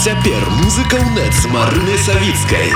цяпер музыка ў нет з марынай савіцкай.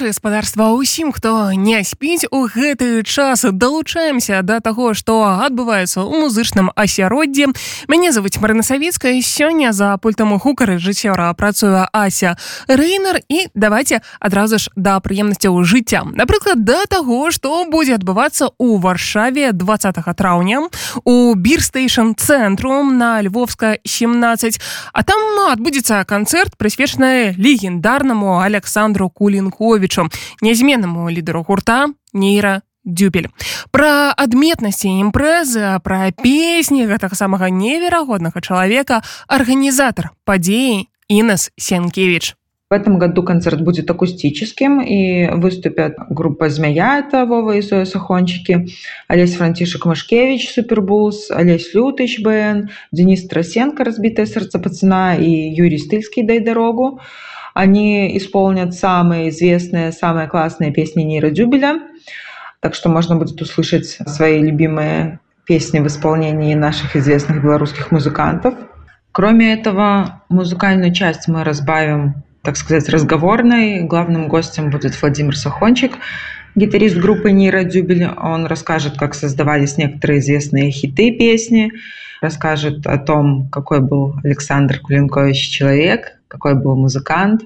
Ночы гаспадарства ўсім хто не спіць у гэты час далучаемся да таго што адбываецца ў музычным асяроддзі. Мяне завуць марына савецкая сёння за пультам гукары жыццёра працуе ася рэйнер і давайте адразу ж да прыемнасцяў жыцця. Напрыклад да таго што будзе адбывацца ў варшаве 20 траўня у бірстейшн цэнтру на львовска 17 а там адбудзецца канцэрт прысвечаны легендарнаму александру кулінковічу нязменнаму лідару гурта нейра дюбель пра адметнасці імпрэзы пра песні гэтага самага неверагоднага чалавека арганізатар падзеі інас сенкевич В этом году концерт будет акустическим, и выступят группа «Змея», это Вова и Зоя Сахончики, Олесь Франтишек Машкевич, Супербулс, Олесь Лютыч, БН, Денис Тросенко, «Разбитое сердце пацана» и Юрий Стыльский «Дай дорогу». Они исполнят самые известные, самые классные песни Нира Дюбеля. Так что можно будет услышать свои любимые песни в исполнении наших известных белорусских музыкантов. Кроме этого, музыкальную часть мы разбавим, так сказать, разговорной. Главным гостем будет Владимир Сахончик, гитарист группы Нира Дюбель. Он расскажет, как создавались некоторые известные хиты песни, расскажет о том, какой был Александр Кулинкович человек, какой был музыкант.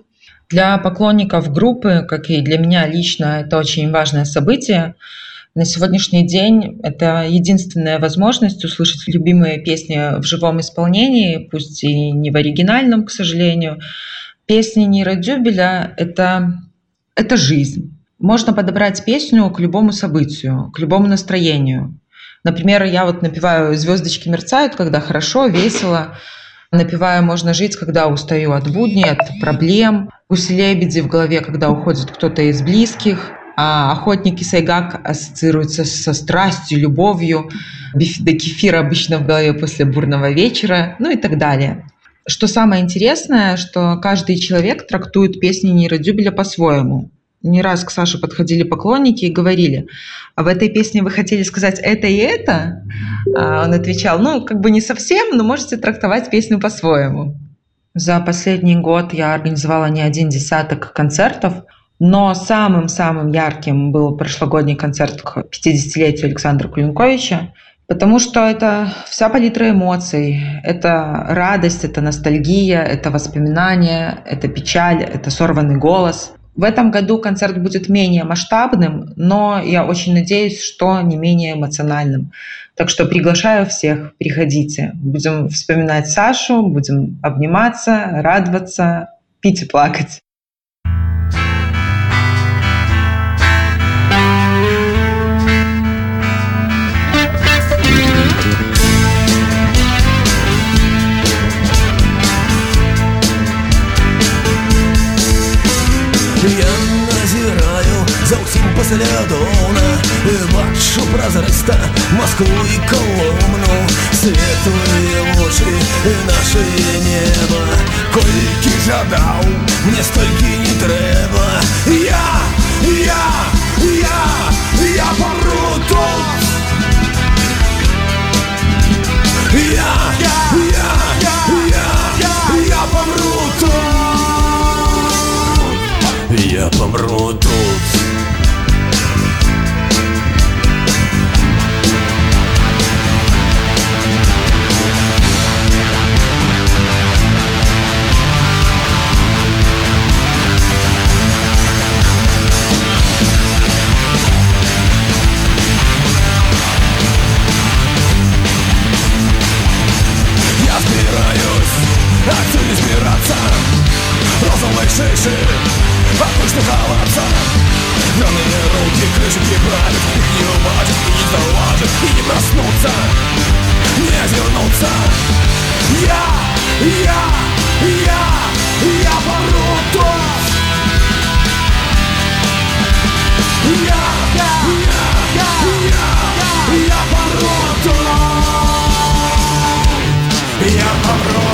Для поклонников группы, как и для меня лично, это очень важное событие. На сегодняшний день это единственная возможность услышать любимые песни в живом исполнении, пусть и не в оригинальном, к сожалению. Песни Нира Дюбеля — это, это жизнь. Можно подобрать песню к любому событию, к любому настроению. Например, я вот напеваю «Звездочки мерцают», когда хорошо, весело. Напевая «Можно жить», когда устаю от будней, от проблем. «Гуси-лебеди» в голове, когда уходит кто-то из близких. А охотники Сайгак ассоциируются со страстью, любовью. Бифида кефир обычно в голове после бурного вечера, ну и так далее. Что самое интересное, что каждый человек трактует песни Нира по-своему не раз к Саше подходили поклонники и говорили, а в этой песне вы хотели сказать это и это? А он отвечал, ну, как бы не совсем, но можете трактовать песню по-своему. За последний год я организовала не один десяток концертов, но самым-самым ярким был прошлогодний концерт к 50-летию Александра Кулинковича, потому что это вся палитра эмоций. Это радость, это ностальгия, это воспоминания, это печаль, это сорванный голос – в этом году концерт будет менее масштабным, но я очень надеюсь, что не менее эмоциональным. Так что приглашаю всех, приходите. Будем вспоминать Сашу, будем обниматься, радоваться, пить и плакать. послідовно Бачу прозриста Москву і Коломну Світлі очі наше небо Колькі жадав, мне стільки не треба Я, я, я, я помру тут Я, я, я, я, я, я помру тут Я помру тут Шиши Опустуховаться Драные руки крыши правят Их не уважат и не заложат И не проснуться Не вернуться Я, я, я, я помру тут Я, я, я, я, я, я помру тут Я помру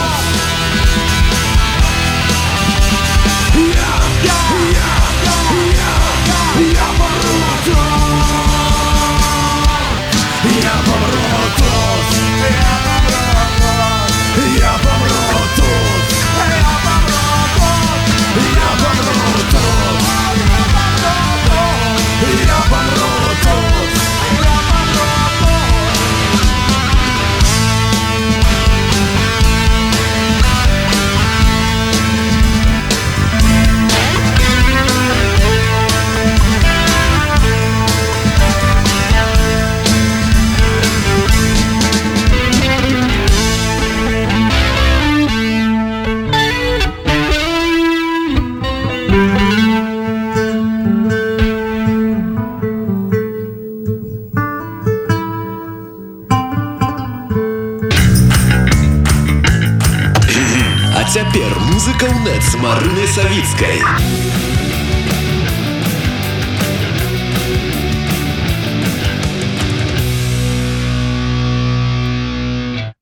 Насавіцкай.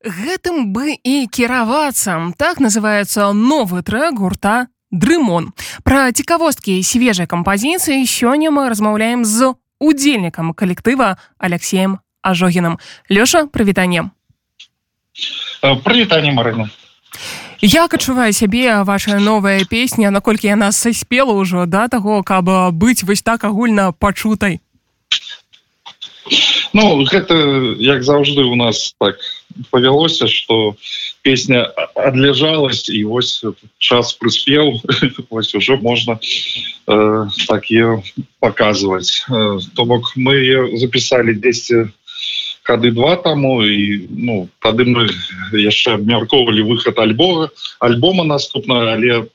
Гэтым бы і кіравацца. Так называецца новы трек гурта Дрымон. Пра цікавосткі свежай кампазіцыі сёння мы размаўляем з удзельнікам калектыва Алексеем Ажогіным. Лёша, прывітанне. Прывітанне Марына. Як адчувае сябе ваша новая песня, наколькі яна саспела ўжо да таго, каб быць вось так агульна пачутай. Ну гэта як заўжды у нас так павялося что песня адлежалась і вось час прыспеў вось уже можна э, так ее показывать э, то бок мы записали 10 хады два таму і ну тады мы яшчэ абмяркоўвалі выход альбога альбома наступна але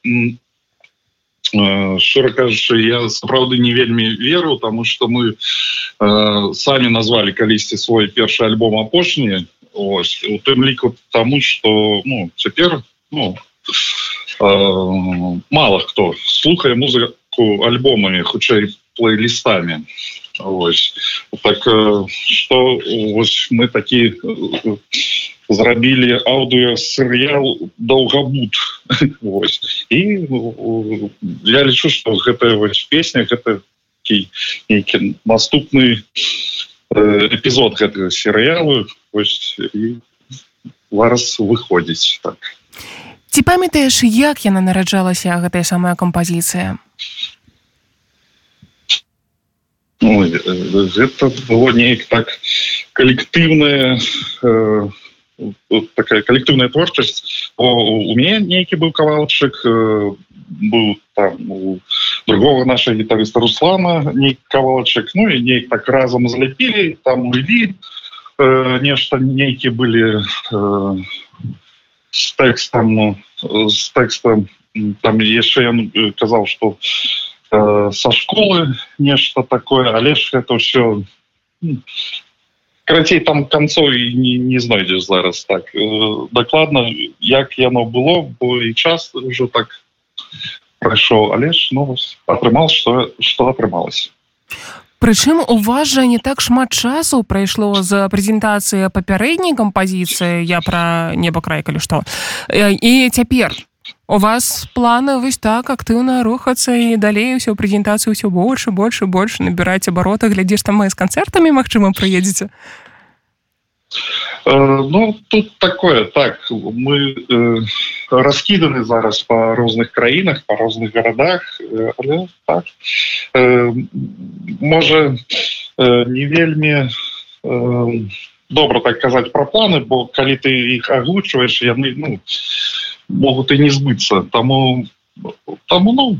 шчыра кажучы я сапраўды не вельмі веру тому что мы э, самі назвалі калісьці свой першы альбом апошні. Ось у тым ліку тому что ну цяпер ну э, мало хто слухае музыку альбомамі хутчэй плейлістамі ось. Так что ось мы такі зрабілі аўдыо серыял доўгабуд і я лічу что гэтая вось песня гэта нейкі наступны эпізод гэтага серыялу зараз выходзіць так. Ці памятаеш як яна нараджалася гэтая самая кампазіцыя ну, гэта было неяк так калектыўная э, такая калектыўная творчасць у мяне нейкі быў кавалчык быў там у другого наша гітарыста руслана не кавалчык ну і неяк так разам зляпілі там уві э, нешта нейкі былі э, з тэкстам ну, з тэкстам там яшчэ ён казаў что э, са школы нешта такое. Але ж это все карацей там канцоў і не, не знойдзеш зараз так. Э, дакладна як яно было бо і час ўжо так прайшоў але ж ну атрымал что что атрымалось Прычым у вас жа не так шмат часу прайшло з прэзентацыі папярэдняй кампазіцыі. Я пра неба край калі што. І цяпер у вас планы вось так актыўна рухацца і далей усё прэзентацыю ўсё больш больш больш набіраць абарота глядзіш там мы з канцэртамі Мачыма прыедзеце? Э, ну тут такое так мы э, раскіданы зараз по розных краінах по розных гарадах э, так, э, можа э, не вельмі э, добра так казаць про планы бо калі ты іх аглучваеш яны ну могут и не сбыться. Тому тому ну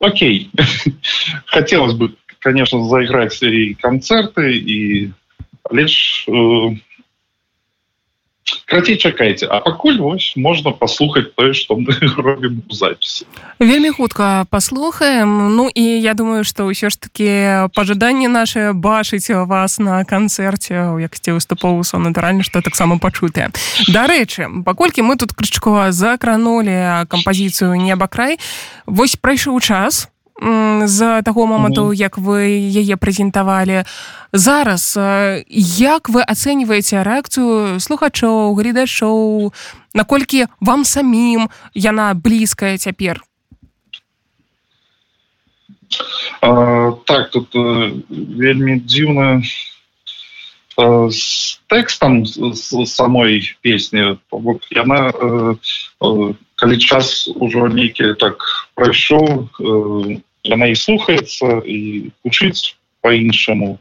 окей. Хотелось бы конечно заиграть и концерты и лишь э, крацей чакайце а пакуль вось можна паслухаць тое што мы робім у запісе вельмі хутка паслухаем. Ну і я думаю што ўсё ж таки пажаданне наше бачыць вас на канцэрце у якасці выступоўсу натуральна што таксама пачутыя. Дарэчы паколькі мы тут крычкова закранули кампазіцыю неба край вось прайшоў час з таго моманту як вы яе прэзентавалі. Зараз як вы ацэньваеце рэакцыю слухачоў гледачоў? Наколькі вам самім яна блізкая цяпер? Так тут вельмі дзіўна. З тэкстам самой песні яна калі час ужо нейкі так прайшоў яна і слухаецца і вучыць по-іншаму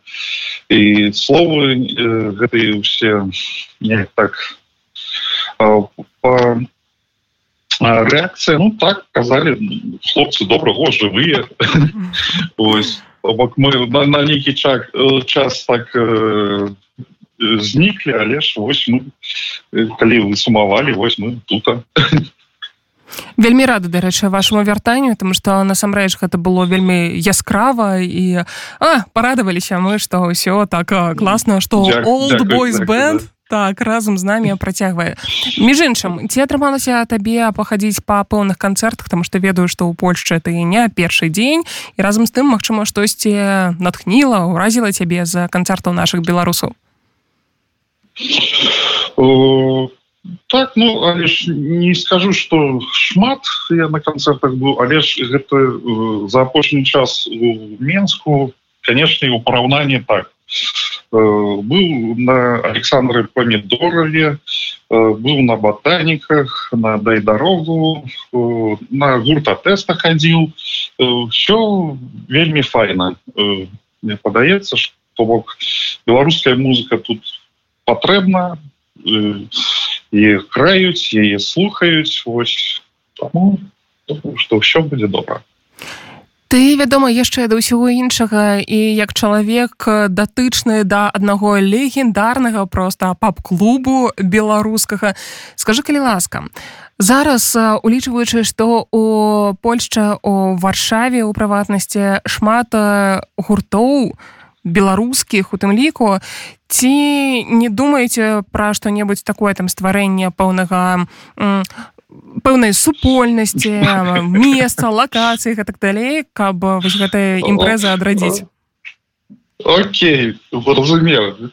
і словы э, гэтые усе не так по рэакцыя ну так казалі хлопцы доброго жывыя. Бок мы на, на нейкі чак час так э, зніклі але ж вось мы калі вы сумавалі вось мы тут вельмі рада дарэчы вашаму вяртанню тому что насамрэч гэта было вельмі яскрава і а парадаваліся мы что ўсё так класна что old boys band так разам з намі працягвае. Між іншым ці атрымалася табе пахадзіць па пэўных канцэртах? Там што ведаю што ў Польшчы ты не першы дзень і разам з тым магчыма штосьці натхніла ўразіла цябе з канцэртаў наших беларусаў так ну але ж не скажу что шмат я на канцэртах быў але ж гэта за апошні час у менску конечно у параўнанні так Э, был на Александре Помидорове, э, был на ботаниках, на дай дорогу, э, на гурта-теста ходил. Все вельми файно. Мне подается, что бок белорусская музыка тут потребна, и краюць, яе слухаюць, вось, тому, что все будет добро. ты вядома яшчэ да ўсяго іншага і як чалавек датычны да аднаго легендарнага просто пап-клубу беларускага скажи калі ласка зараз улічваючы што у Польшча у варшаве у прыватнасці шмат гуртоў беларускіх у тым ліку ці не думаеце пра што-небудзь такое там стварэнне пэўнага пэўнай супольнасці месца лакацыі так далей каб вось гэтая імпрэза адрадзіць? Окей разумею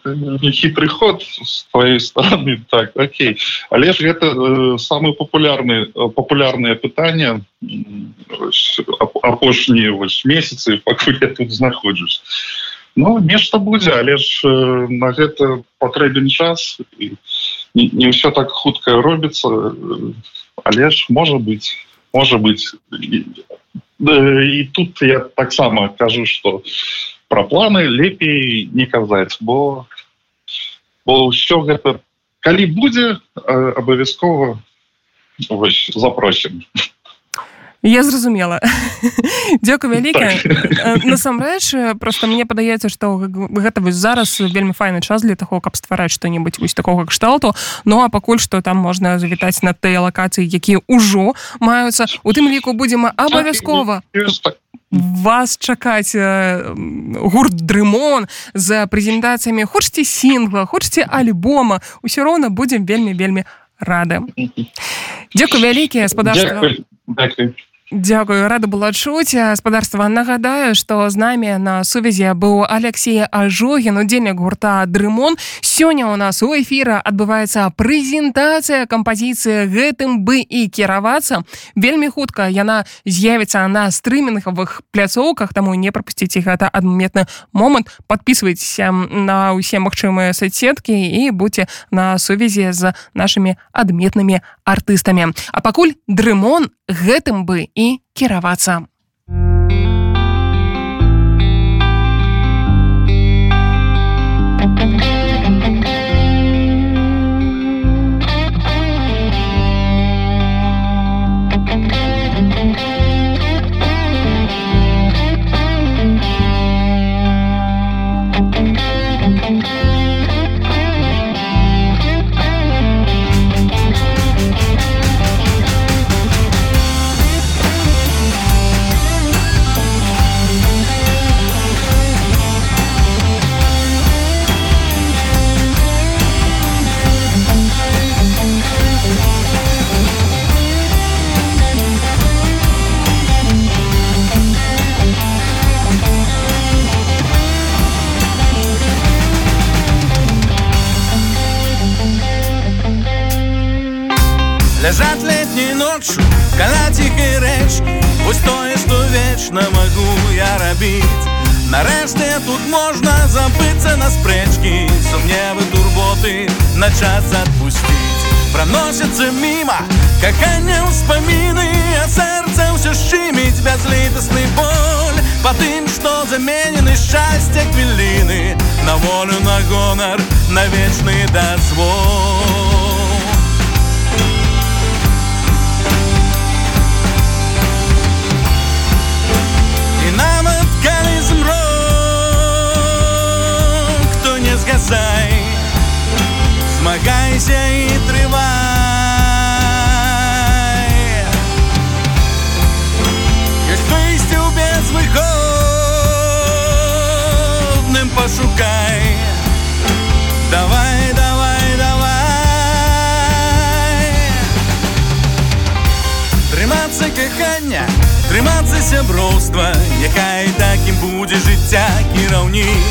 хітры ход с твоей стороны так Окей. Але ж гэта э, самы популярны популярнае пытанне апошнія вось месяцы пакуль я тут знаходжусь Ну нешта будзе але ж э, на гэта патрэбен час і не, не все так хутка робіцца але ж можа быть можа быть і, і тут я таксама кажу что про планы лепей не казаць бо бо все гэта калі будзе абавязкова запросім я зразумела. Дякую вялікая так. насамрэч просто мне падаецца што гэта вось зараз вельмі файны час для таго каб ствараць што-небудзь вось такога кшталту. Ну а пакуль што там можна завітаць на тыя лакацыі якія ўжо маюцца у тым ліку будзем абавязкова вас чакаць гурт дрымон за прэзентацыямі. Хочце сінгла хочце альбома ўсё роўна будзем вельмі вельмі рады Дякую вялікія спадарства Дякую рада была чуць гаспадарства нагадаю што з намі на сувязі быў Алексей ажогін удзельнік гурта дрымон сёння у нас у эфіра адбываецца прэзентацыя кампазіцыі гэтым бы і кіравацца вельмі хутка яна з'явіцца на стрымінгавых пляцоўках таму не прапусціце гэта адметны момант. Подписывайтеся на ўсе магчымыя соцсеткі і будьте на сувязі з нашими адметнымі артыстамі. А пакуль дрымон гэтым бы і кіравацца. Лежат заменены счастье квилины. На волю, на гонор, на вечный дозвол пошукай. Давай, давай, давай. Трымацца кахання, трымацца сяброўства, Няхай такім будзе жыцця кіраўнік.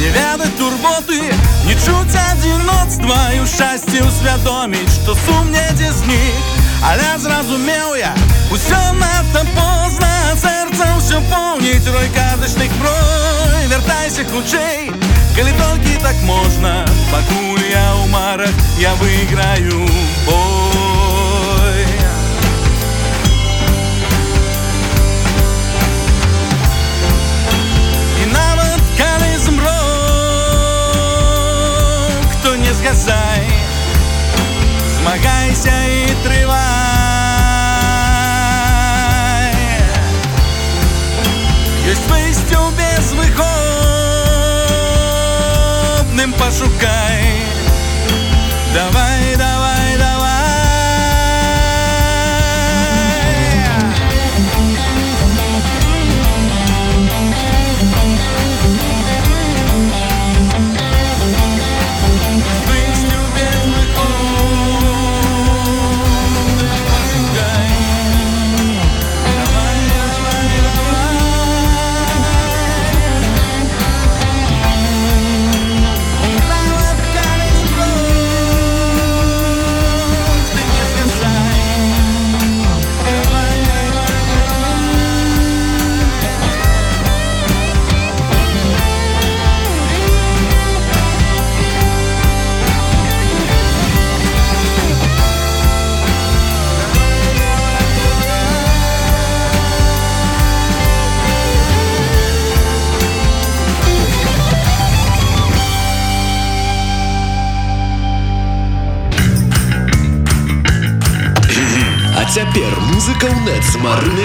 Не ведаць турботы, не чуць адзіноцтва і ў шчасце ўсвядоміць, што сум недзе знік. Але зразумеў я. Усё надта позна сэрца ўсё поўніць рой казачных брой вяртайся хутчэй калі толькі так можна пакуль я ў марах я выйграю бой. І нават калі змро хто не згасай змагайся і трывай ёсць выйсце ў безвыходным пашукай давай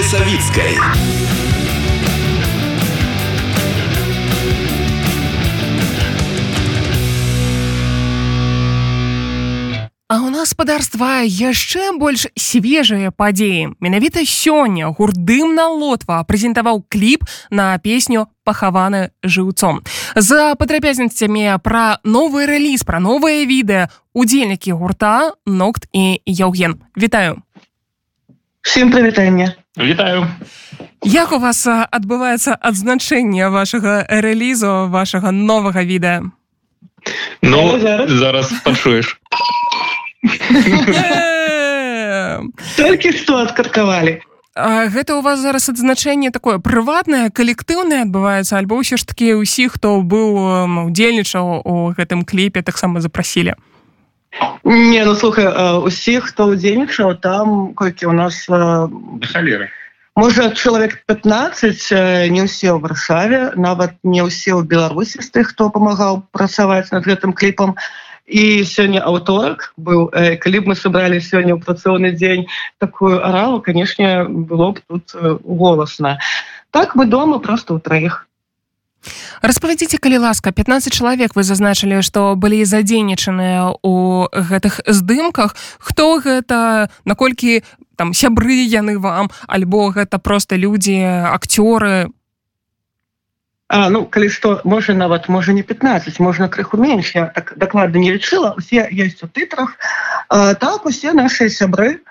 Савіцкай. А ў нас спадарства яшчэ больш свежыя падзеі. Менавіта сёння гурдымна лотва прэзентаваў кліп на песню пахаваны жыўцом. За падрабязнасцямі пра новы рэліз, пра новае відэа удзельнікі гурта Нокт і Яўген. Вітаю. Всім прывітанне. Вітаю. Як у вас адбываецца адзначэнне вашага рэлізу вашага новага відэа? Ну, зараз. зараз пачуеш. Э, Толькі што адкаркавалі. А гэта у вас зараз адзначэнне такое прыватнае калектыўнае адбываецца альбо ўсё ж такі ўсіх хто быў удзельнічаў у гэтым кліпе таксама запрасілі Не, ну слухай, усіх, хто ўдзельнічаў, там колькі у нас э, Халеры. можа чалавек 15 э, не ўсе ў варшаве, нават не ўсе ў Беларусі з тых, хто памагаў працаваць над гэтым кліпам. І сёння аўторак быў э, калі б мы сабралі сёння ў працоўны дзень такую араву, канешне, было б тут э, голасна. Так мы дома просто ў траіх. Распавядзіце калі ласка 15 чалавек вы зазначылі што былі задзейнічаныя у гэтых здымках. Хто гэта? Наколькі там сябры яны вам? Альбо гэта просто людзі акцёры? А, ну калі што можа нават можа не 15 можна крыху менш. Я так дакладна не лічыла. Усе есть у тытрах. А, так усе наши сябры.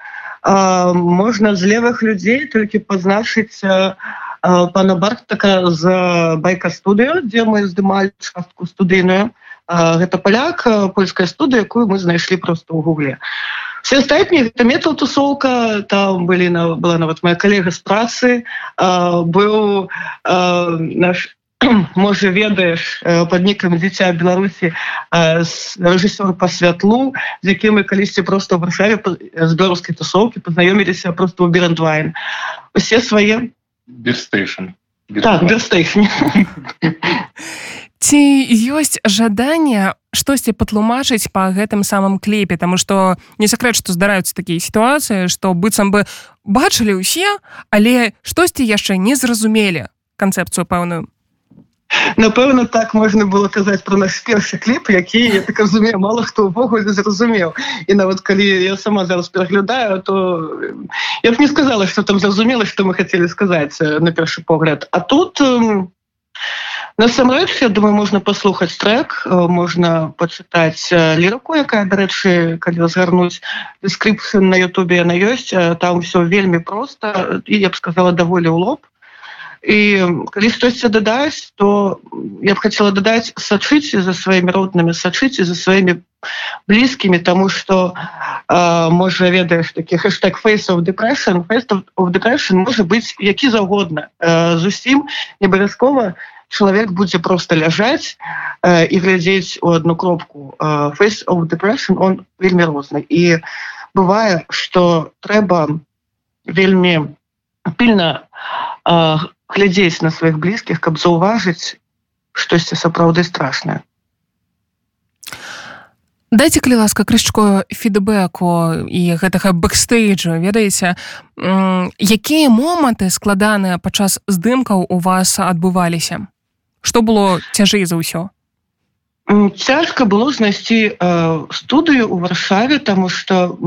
А, можна з левых людзей толькі пазначыць а, пана бартака з байка студыю дзе мы здымалі частку студыйную. А, гэта паляк а, польская студыя якую мы знайшлі просто ў гугле. Все астатнія гэта метал тусовка там былі на была нават моя калега з працы. Быў наш можа ведаеш э, под нікам дзіця беларусі рэжысёр по святлу з якім мы калісьці просто ў па- з беларускай тусовкі пазнаёміліся просто ў берандвайн. Усе свае Бирстейшн. так бестейшн ці ёсць жаданне штосьці патлумачыць па гэтым самым кліпе таму што не сакрэт што здараюцца такія сітуацыі што быццам бы бачылі ўсе але штосьці яшчэ не зразумелі канцэпцыю пэўную напэўна так можна было казаць про наш першы кліп які я так разумею мало хто ўвогуле зразумеў і нават калі я сама зараз пераглядаю то я б не сказала что там зразумела что мы хотели сказаць на першы погляд. А тут эм, насамрэч я думаю можна паслухаць трек можна пачытаць ліраку якая дарэчы калі разгарнуць дескрипцыю на Ютубе яна ёсць там все вельмі просто і я б сказала даволі ў лоб і калі штосьці дадаць то я б хотела дадаць сачыце за сваімі роднымі сачыце за сваімі блізкімі тому что можа ведаеш такі хэштег of depression depression можа быць які заўгодна зусім не абавязкова чалавек будзе просто ляжаць і глядзець у одну кропку. Face of depression он вельмі розны і бывае что трэба вельмі пільна глядзець на сваіх блізкіх каб заўважыць штосьці сапраўды страшнае. Дайте калі ласка крышчко фідбэку і гэтага бэкстейджа ведаеце? Якія моманты складаныя падчас здымкаў у вас адбываліся? Что было цяжэй за ўсё цяжка было знайсці э, студыю у варшаве тому что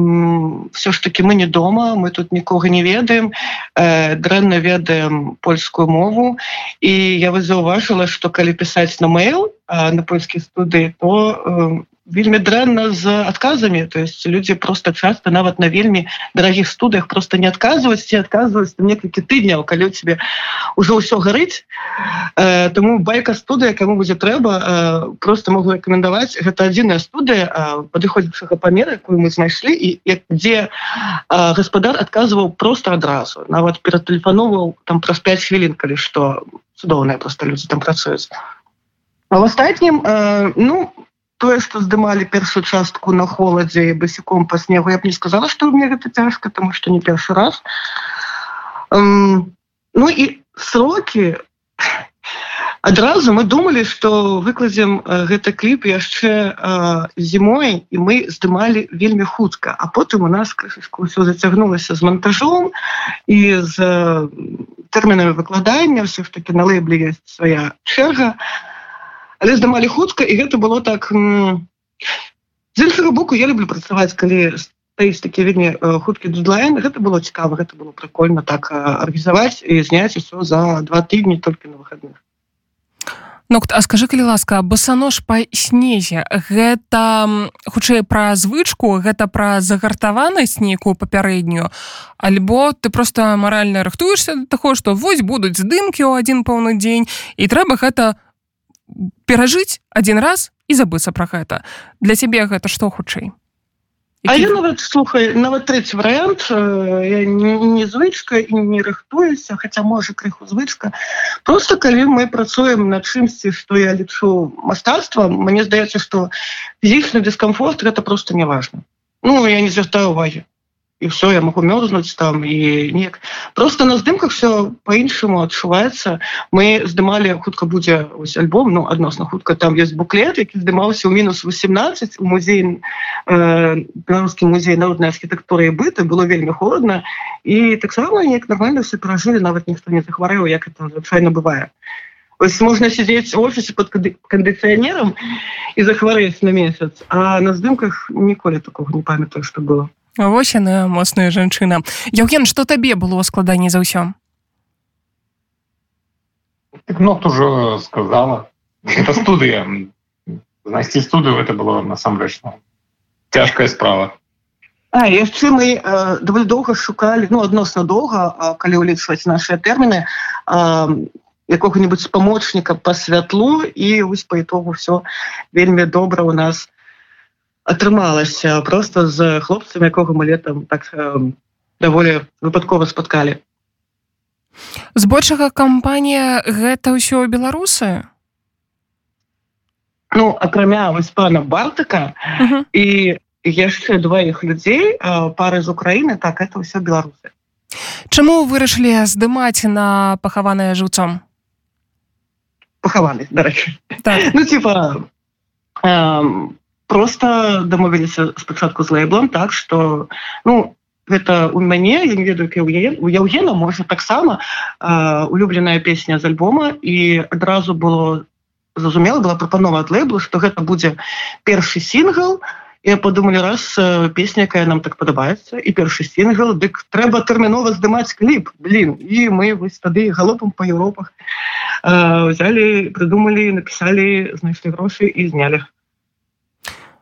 все ж таки мы не дома мы тут нікога не ведаем э, дрэнна ведаем польскую мову. І я вы заўважыла что калі пісаць на mail э, на польскі студыі то вельмі дрэнна з адказамі. То есть людзі просто часто нават на вельмі дарагіх студыях просто не адказваюць ці адказваюць некалькі тыдняў калі у тебе ўжо ўсё гарыць. Э, тому байка студыя каму будзе трэба э, просто могу рэкамендаваць. Гэта адзіная студыя э, падыходзячага памера якую мы знайшлі і як дзе э, гаспадар адказваў просто адразу. Нават ператэлефановаў там праз 5 хвілін калі што цудоўныя просто людзі там працуюць. А в астатнім э, ну тое что здымалі першую частку на холадзе басіком по снегу я б не сказала что у мне гэта цяжка тому что не першы раз. Um, ну і сроки адразу мы думали что выкладзем гэта кліп яшчэ зімой і мы здымалі вельмі хутка. А потым у нас крышачку ўсё зацягнулася з монтажом і з тэрмінамі выкладання. Все ж таки на лейбле есть свая чэрга. а але здымалі хутка і гэта было так з іншага боку я люблю працаваць калі стаіць такі вельмі хуткі дедлайн гэта было цікава гэта было прикольно так арганізаваць і зняць усё за два тыдні толькі на выходных Ну, а скажи калі ласка басанож па снезе гэта хутчэй пра звычку гэта пра загартаванасць нейкую папярэднюю альбо ты просто маральна рыхтуешься да таго што вось будуць здымкі ў адзін паўны дзень і трэба гэта перажыць один раз і забыцца про гэта. Для цябе гэта што хутчэй? А я нават слухай нават третий вариант я не звычка і не рыхтуюся хотя можа крыху звычка. Просто калі мы працуем на чымсьці что я лічу мастацтва мне здаецца что фізічны дыскомфорт это просто не важно ну я не звяртаю увагі і все я могу мерзнуть там і неяк просто на здымках все по-іншаму адчуваецца мы здымалі хутка будзе ось альбом ну адносна хутка там есть буклет які здымаўся ў мінус 18 у музей э, беларускі музей народнай архітэктуры і быта. Было вельмі холодна і таксама неяк нормально все пражылі нават ніхто не захварэў як это звычайно бывае. Ось можна сидзець в офісе под кандыцыянерам і захварэць на месяц а на здымках ніколі такого не памятаю что было Вось яна моцная жанчына. Яўген, што табе было складаней за ўсё? Нот уже сказала. Это студыя. Знайсці студыю это было насамрэч цяжкая справа. А яшчэ мы э, даволі доўга шукалі ну адносна доўга калі ўлічваць нашыя тэрміны э, якога-нибудь спамочніка па святлу і вось па ітогу все вельмі добра у нас атрымалася просто з хлопцам якога мы летом так даволі выпадкова спаткалі. Збольшага кампанія гэта ўсё беларусы ну акрамя вось пана бартыка uh -huh. і яшчэ дваіх людзей пары з Украіны так это ўсё беларусы Чаму вырашылі здымаць на пахаванае жыўцом? Пахаваны дарэчы. Так. ну типа э, просто дамовіліся спачатку з лейблом так что ну гэта у мяне я не ведаю у яўгена можа таксама улюбленая песня з альбома і адразу было зразумела была прапанова ад лейблу что гэта будзе першы сінгл я подумалі раз песня якая нам так падабаецца і першы сінгл дык трэба тэрмінова здымаць кліп блин і мы вось тады галопам по Еўропах взяли придумалі написали знайшлі грошы і знялі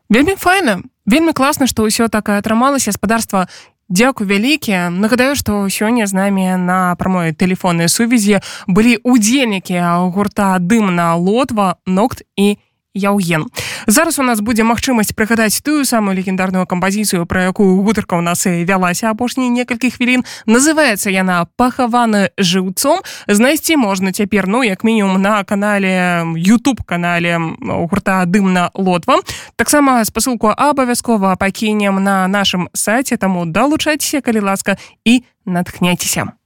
вельмі файна. Вельмі класна што ўсё так атрымалася. Гаспадарства Дзякуй вялікі. Нагадаю што сёння з намі на прамой тэлефоннай сувязі былі удзельнікі гурта дымна лотва нокт і яўген зараз у нас будзе магчымасць прыгадаць тую самую легендарную кампазіцыю пра якую гутарка ў нас і вялася апошнія некалькі хвілін. Называется яна пахаваны жыўцом знайсці можна цяпер ну як мінімум на канале youtube канале гурта дымна лотва таксама спасылку абавязкова пакінем на нашым сайце таму далучайцеся калі ласка і натхняйцеся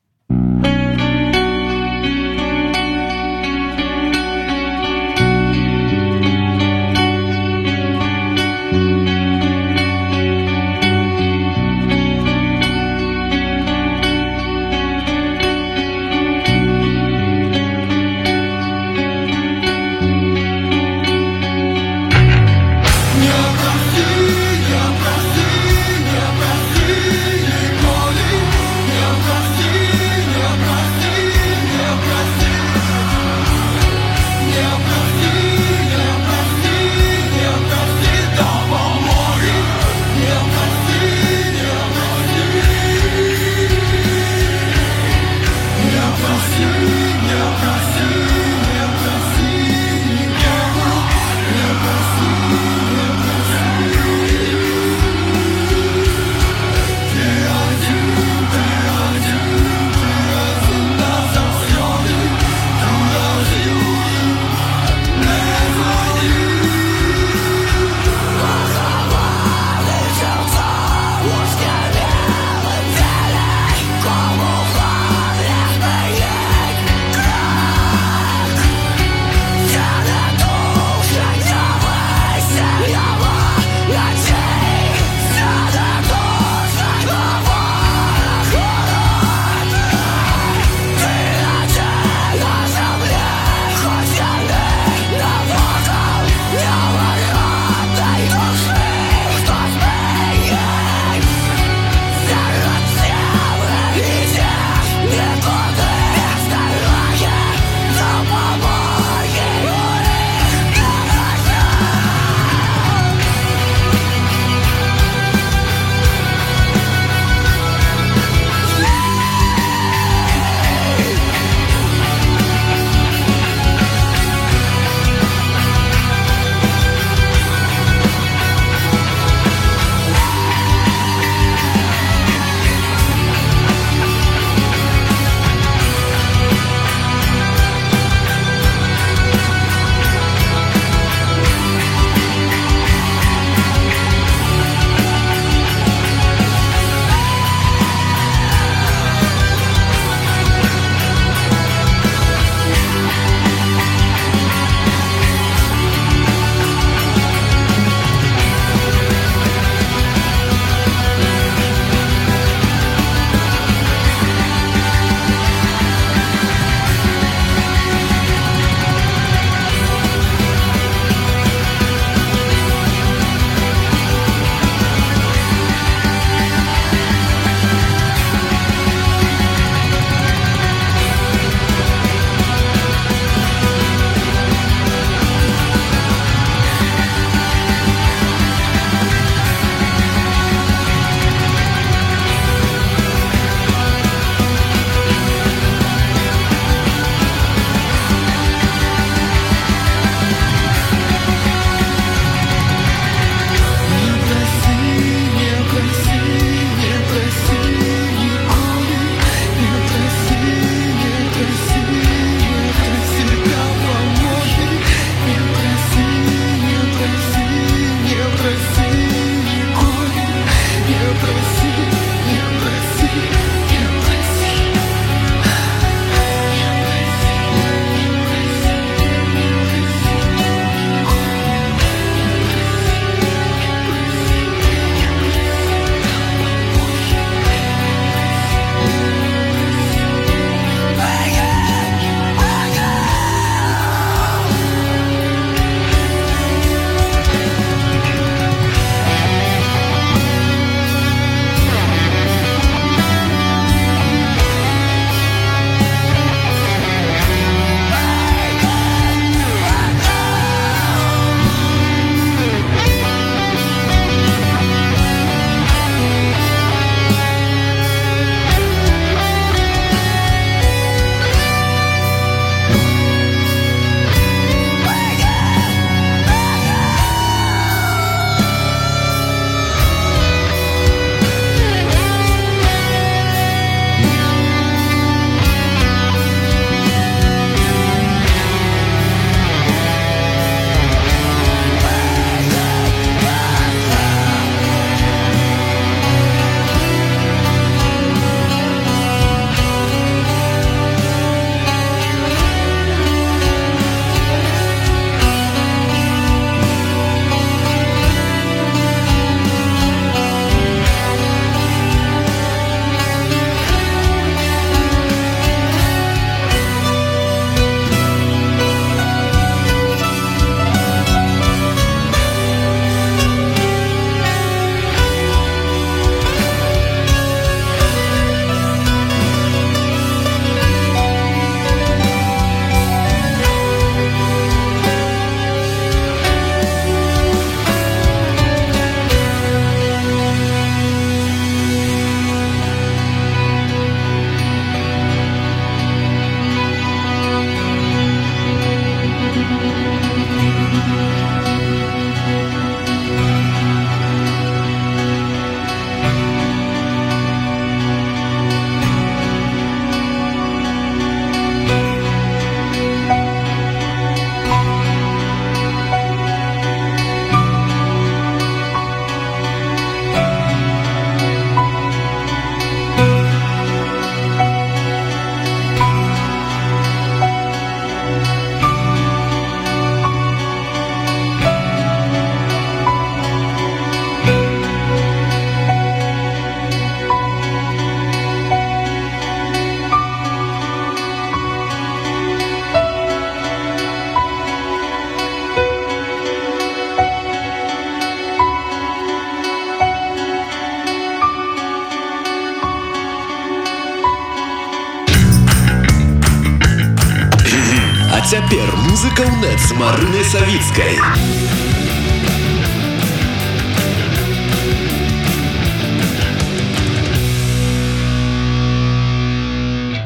Музыка УНЕТ с Марыной Савицкой.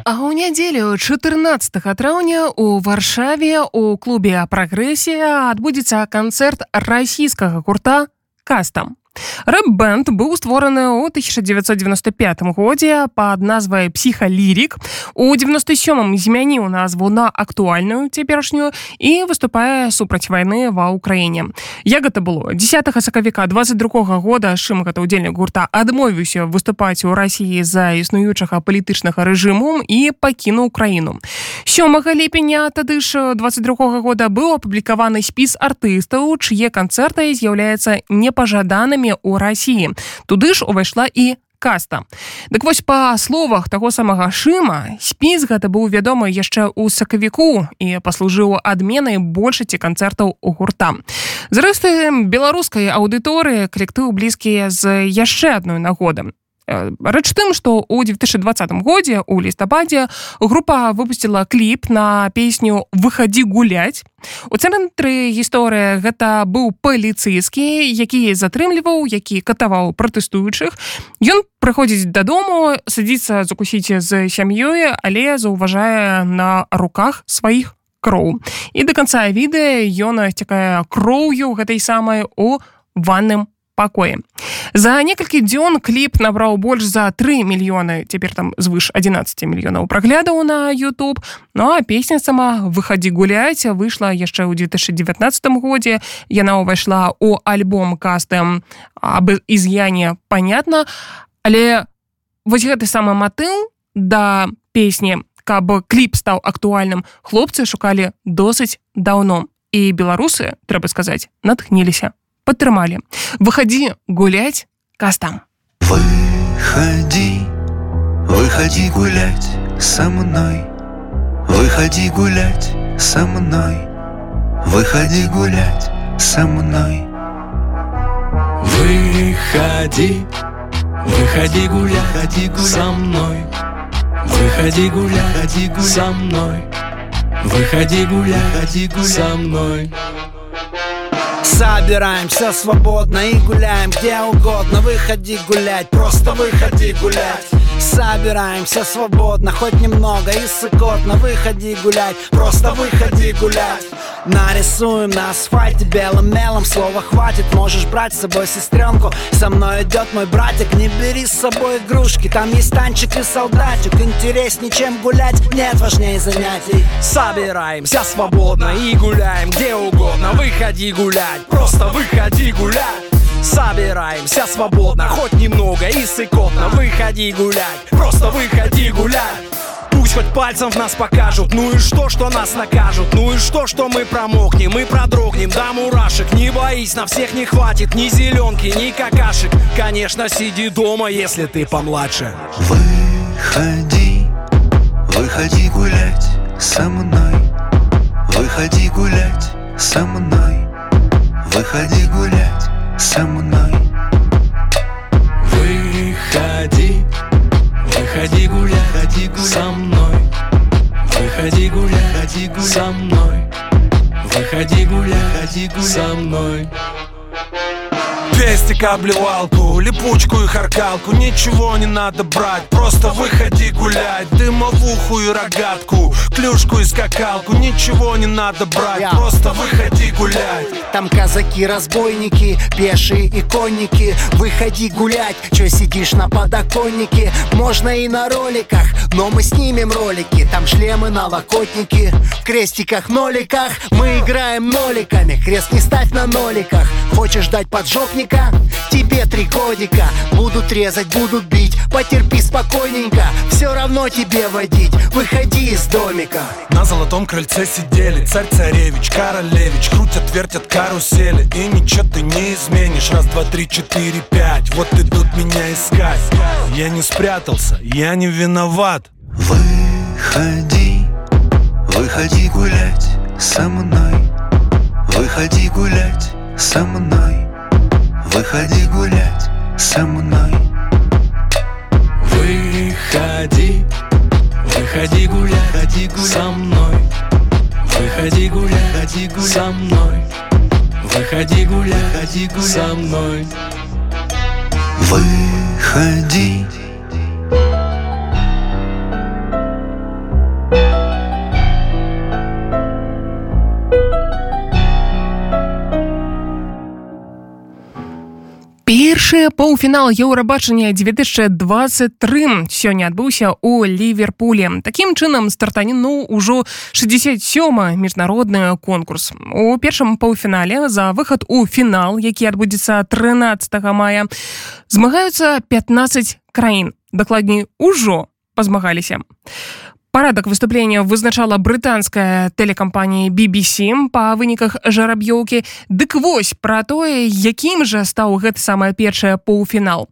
А ў нядзелю 14 траўня у варшаве у клубе прагрэсія адбудзецца канцэрт расійскага гурта кастам Рэп-бэнд быў створаны ў 1995 годзе пад назвай псіхалірік. У 97 змяніў назву на актуальную цяперашнюю і выступае супраць вайны ва ўкраіне. Як гэта было 10 сакавіка 22 года шым гэта ўдзельнік гурта адмовіўся выступаць у рассіі за існуючага палітычнага рэжыму і пакінуў краіну. Сёмага ліпеня тады ж 22 года быў апублікаваны спіс артыстаў, чые канцэрты з'яўляецца непажаданымі рэгіёне ў рассіі туды ж увайшла і каста. Дык вось па словах таго самага шыма спіс гэта быў вядомы яшчэ ў сакавіку і паслужыў адменай большасці канцэртаў у гурта. Зрэшты беларускай аўдыторыі калектыў блізкія з яшчэ адной нагоды рэч тым што ў 2020 годзе у лістападзе група выпусціла кліп на песню выхадзі гуляць у цэнтры гісторыя гэта быў паліцейскі які затрымліваў які катаваў пратэстуючых. Ён прыходзіць дадому садзіцца закусіць з сям'ёй але заўважае на руках сваіх кроў. І до конца відэа ён цякае кроўю гэтай самай у ванным пакоі. За некалькі дзён кліп набраў больш за 3 мільёны цяпер там звыш 11 мільёнаў праглядаў на YouTube. Ну а песня сама выхадзі гуляць выйшла яшчэ ў 2019 годзе. Яна ўвайшла ў альбом кастым аб із'яне понятна, але вось гэты самы матыл да песні, каб кліп стаў актуальным, хлопцы шукалі досыць даўно. І беларусы, трэба сказаць, натхніліся падтрымалі выходи гулять кастам. Выходи выходи гулять со мной. Выходи гулять со мной. Выходи гулять со мной. Выходи выходи гулять ходи гулять. со мной. Выходи гулять ходи гулять. со мной. Выходи гулять ходи гулять. со мной Собираемся свободно и гуляем где угодно. Выходи гулять, просто выходи гулять. Собираемся свободно, хоть немного и сыкотно. Выходи гулять, просто выходи гулять. Нарисуем на асфальте белым мелом Слова хватит, можешь брать с собой сестренку. Со мной идет мой братик, не бери с собой игрушки. Там есть танчик и солдатик. Интереснее, чем гулять, нет важнее занятий. Собираемся свободно и гуляем где угодно. Выходи гулять, просто выходи гулять. Собираемся свободно, хоть немного и сыкотно. Выходи гулять, просто выходи гулять. Пусть хоть пальцем в нас покажут. Ну и что, что нас накажут? Ну и что, что мы промокнем Мы продрогнем? До мурашек Не боись, на всех не хватит. Ни зеленки, ни какашек. Конечно, сиди дома, если ты помладше. Выходи, выходи гулять со мной. Выходи гулять со мной Выходи гулять со мной. Выходи, выходи гулять, со мной. Выходи гулять, со мной. Выходи гулять, ходи гулять. со мной Пестик обливалку, липучку и харкалку. Ничего не надо брать, просто выходи гулять. Дымовуху и рогатку, клюшку и скакалку. Ничего не надо брать, Я. просто выходи гулять. Там казаки-разбойники, пешие и конники. Выходи гулять, чё сидишь на подоконнике? Можно и на роликах, но мы снимем ролики. Там шлемы на локотники, в крестиках, ноликах. Мы играем ноликами, крест не ставь на ноликах. Хочешь дать поджопника? Тебе три годика. Будут резать, будут бить. Потерпи спокойненько. Все равно тебе водить. Выходи из домика. На золотом крыльце сидели. Царь-царевич, королевич. Крутят, вертят карусели. И ничего ты не изменишь. Раз, два, три, четыре, пять. Вот идут меня искать. Я не спрятался, я не виноват. Выходи, выходи гулять со мной. Выходи гулять со мной Выходи гулять со мной. Выходи, выходи гулять, ходи гулять. со мной. Выходи гулять, выходи гулять. со мной. Выходи гулять, выходи гулять. со мной. Выходи Першы паўфінал еўрабачання 2023 сёння адбыўся ў ліверпуле такім чынам стартаніну ўжо 67 міжнародны конкурс. У першым паўфінале за выхад у фінал які адбудзецца 13 мая змагаюцца 15 краін. Дакладней ужо пазмагаліся Парадак выступлення вызначала брытанская тэлекампанія BBC па выніках жараб'ёўкі. Дык вось пра тое, якім жа стаў гэты самае першае паўфінал.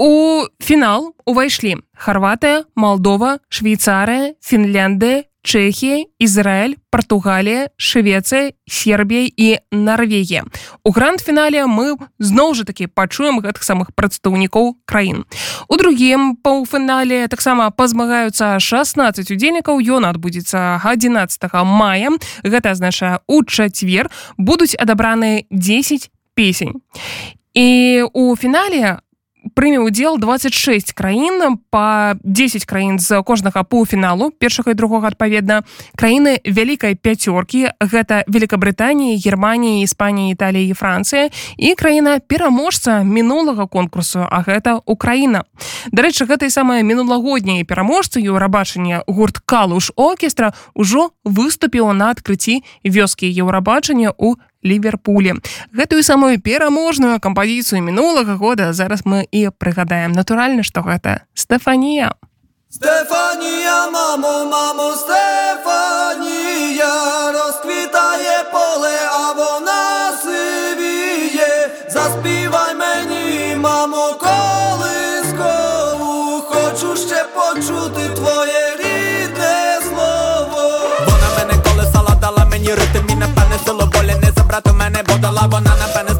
У фінал увайшлі Харватыя, Малдова, Швейцарыя, Фінляндыя, Чэхія, Ізраиль, Португалія, Швецыя, Сербія і Нарвегія. У гранд-фінале мы зноў жа такі пачуем гэтых самых прадстаўнікоў краін. У другім паўфінале таксама пазмагаюцца 16 удзельнікаў ён адбудзецца 11 мая. Гэта азначае у чацвер будуць адабраныя 10 песень. І у фінале прыме ўдзел 26 краін по 10 краін з кожнага паўфіналу першага і другога адпаведна. Краіны вялікай пяцёркі гэта Великабрытанія Германія Іспанія Італія і Францыя. І краіна пераможца мінулага конкурсу а гэта Украіна. Дарэчы гэтай самай мінулагодняй пераможцы еўрабачання гурт калуш оркестра ўжо выступіла на адкрыцці вёскі еўрабачання у ліверпуле гэтую самую пераможную кампазіцыю мінулага года зараз мы і прыгадаем натуральна што гэта Стэфанія. Стефанія мамо мамо Стефанія розквітає поле а вона сивіє. Заспівай мені мамо колискову волі не забрати мене, бо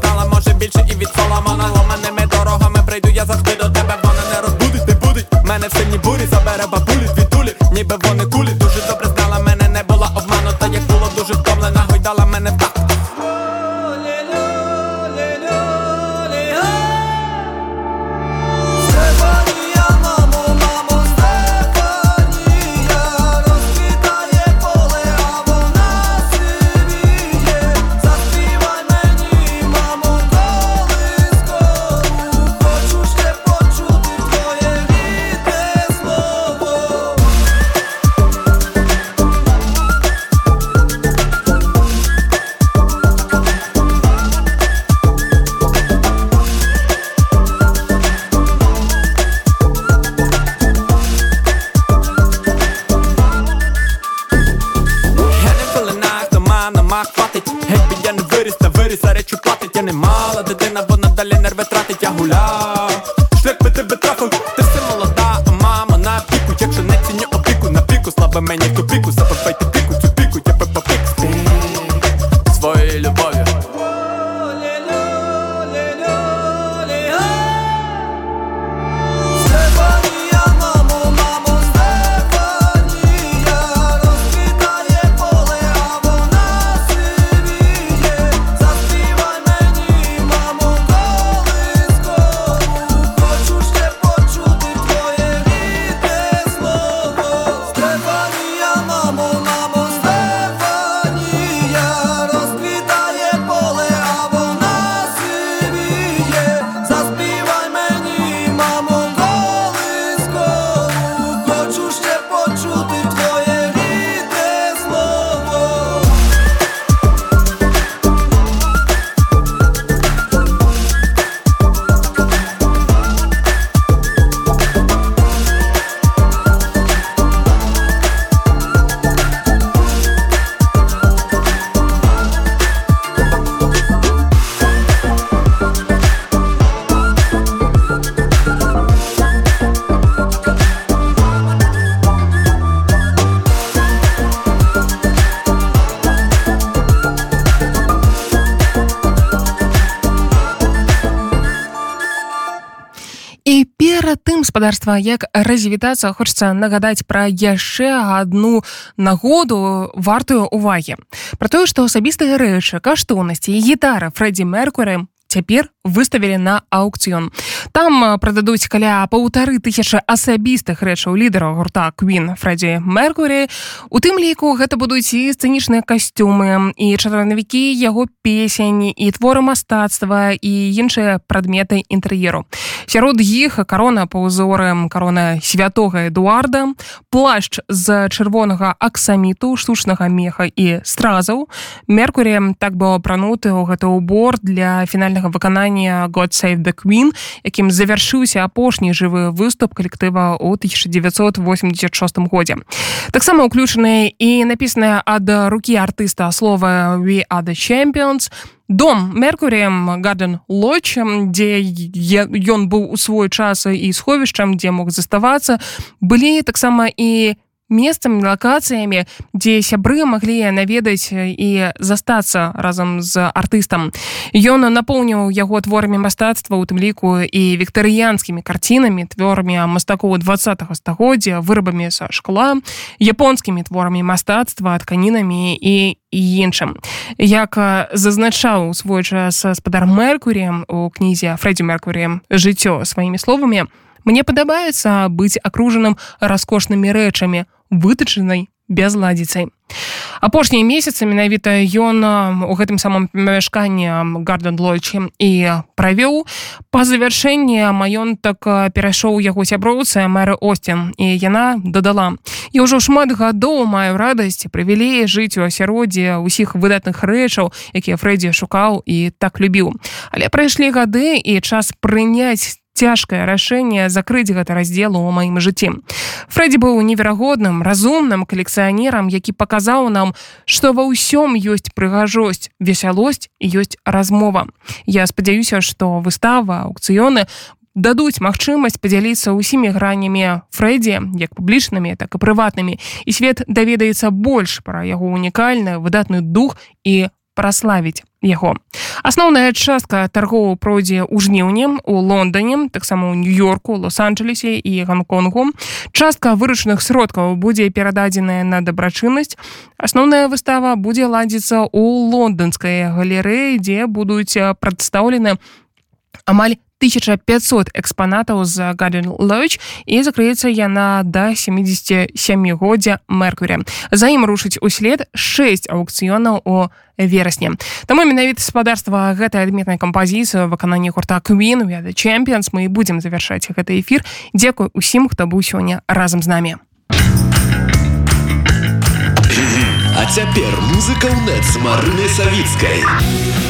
перад тым спадарства як развітацца хочацца нагадаць пра яшчэ адну нагоду вартую увагі. Про тое што асабістыя рэчы каштоўнасці гітара Фредді Меркуры цяпер выставілі на аукцыён там прададуць каля паўтары тысячы асабістых рэчаў лідара гурта Queen Фредді Меркурі. У тым ліку гэта будуць і сцэнічныя касцюмы і чарнавікі яго песень і творы мастацтва і іншыя прадметы інтэр'еру. Сярод іх карона па ўзорам карона святога Эдуарда плашч з чырвонага аксаміту штучнага меха і стразаў. Меркурі так быў апрануты ў гэты ўбор для фінальнага выканання God Save the Queen, якім завяршыўся апошні жывы выступ калектыва ў 1986 годзе. Таксама ўключаныя і напісаныя ад рукі артыста слова We are the champions, дом меркурыем гарден лоч дзе ён быў у свой час і сховішчам дзе мог заставацца былі таксама і месцамі лакацыямі дзе сябры маглі наведаць і застацца разам з артыстам ён напоўніў яго творамі мастацтва у тым ліку і віктарыянскімі карцінамі творамі мастакоў два стагоддзя вырабамі са шкла японскімі творамі мастацтва тканінамі і і іншым як зазначаў у свой час спадар меркуріем у кнізе фредді меркуріем жыццё сваімі словамі мне падабаецца быць акружаным раскошнымі рэчамі вытачанай бязладзіцай. Апошнія месяцы менавіта ён у гэтым самым памяшканні гарден лойчы і правёў па завяршэнні маёнтак перайшоў яго сяброўцы мэры Осцін і яна дадала я ўжо шмат гадоў маю радасць прывілеі жыць у асяроддзе ўсіх выдатных рэчаў якія Фрэддзі шукаў і так любіў але прайшлі гады і час прыняць цяжкае рашэнне закрыць гэта раздзелу ў маім жыцці. Фрэддзі быў неверагодным, разумным калекцыянерам, які паказаў нам, што ва ўсём ёсць прыгажосць, весялосць і ёсць размова. Я спадзяюся, што выстава, аукцыёны дадуць магчымасць падзяліцца ўсімі гранямі Фрэддзі, як публічнымі, так і прыватнымі. І свет даведаецца больш пра яго унікальны выдатны дух і праславіць яго. Асноўная частка таргоў пройдзе ў жніўні у лондоне таксама ў нью-йорку лос-анджелесе і гонконгу. Частка выручаных сродкаў будзе перададзеная на дабрачыннасць. Асноўная выстава будзе ладзіцца ў лонданскай галерэі дзе будуць прадстаўлены амаль 1500 экспанатаў з Garden Lodge і закрыецца яна да 77годдзя Меркуря. За ім рушыць услед 6 аукцыёнаў у верасні. Таму менавіта спадарства гэтай адметнай кампазіцыі выкананні гурта Queen The Champions мы будзем завяршаць гэты эфір. Дзякуй усім, хто быў сёння разам з намі. А цяпер музыка ў нет з марынай савіцкай.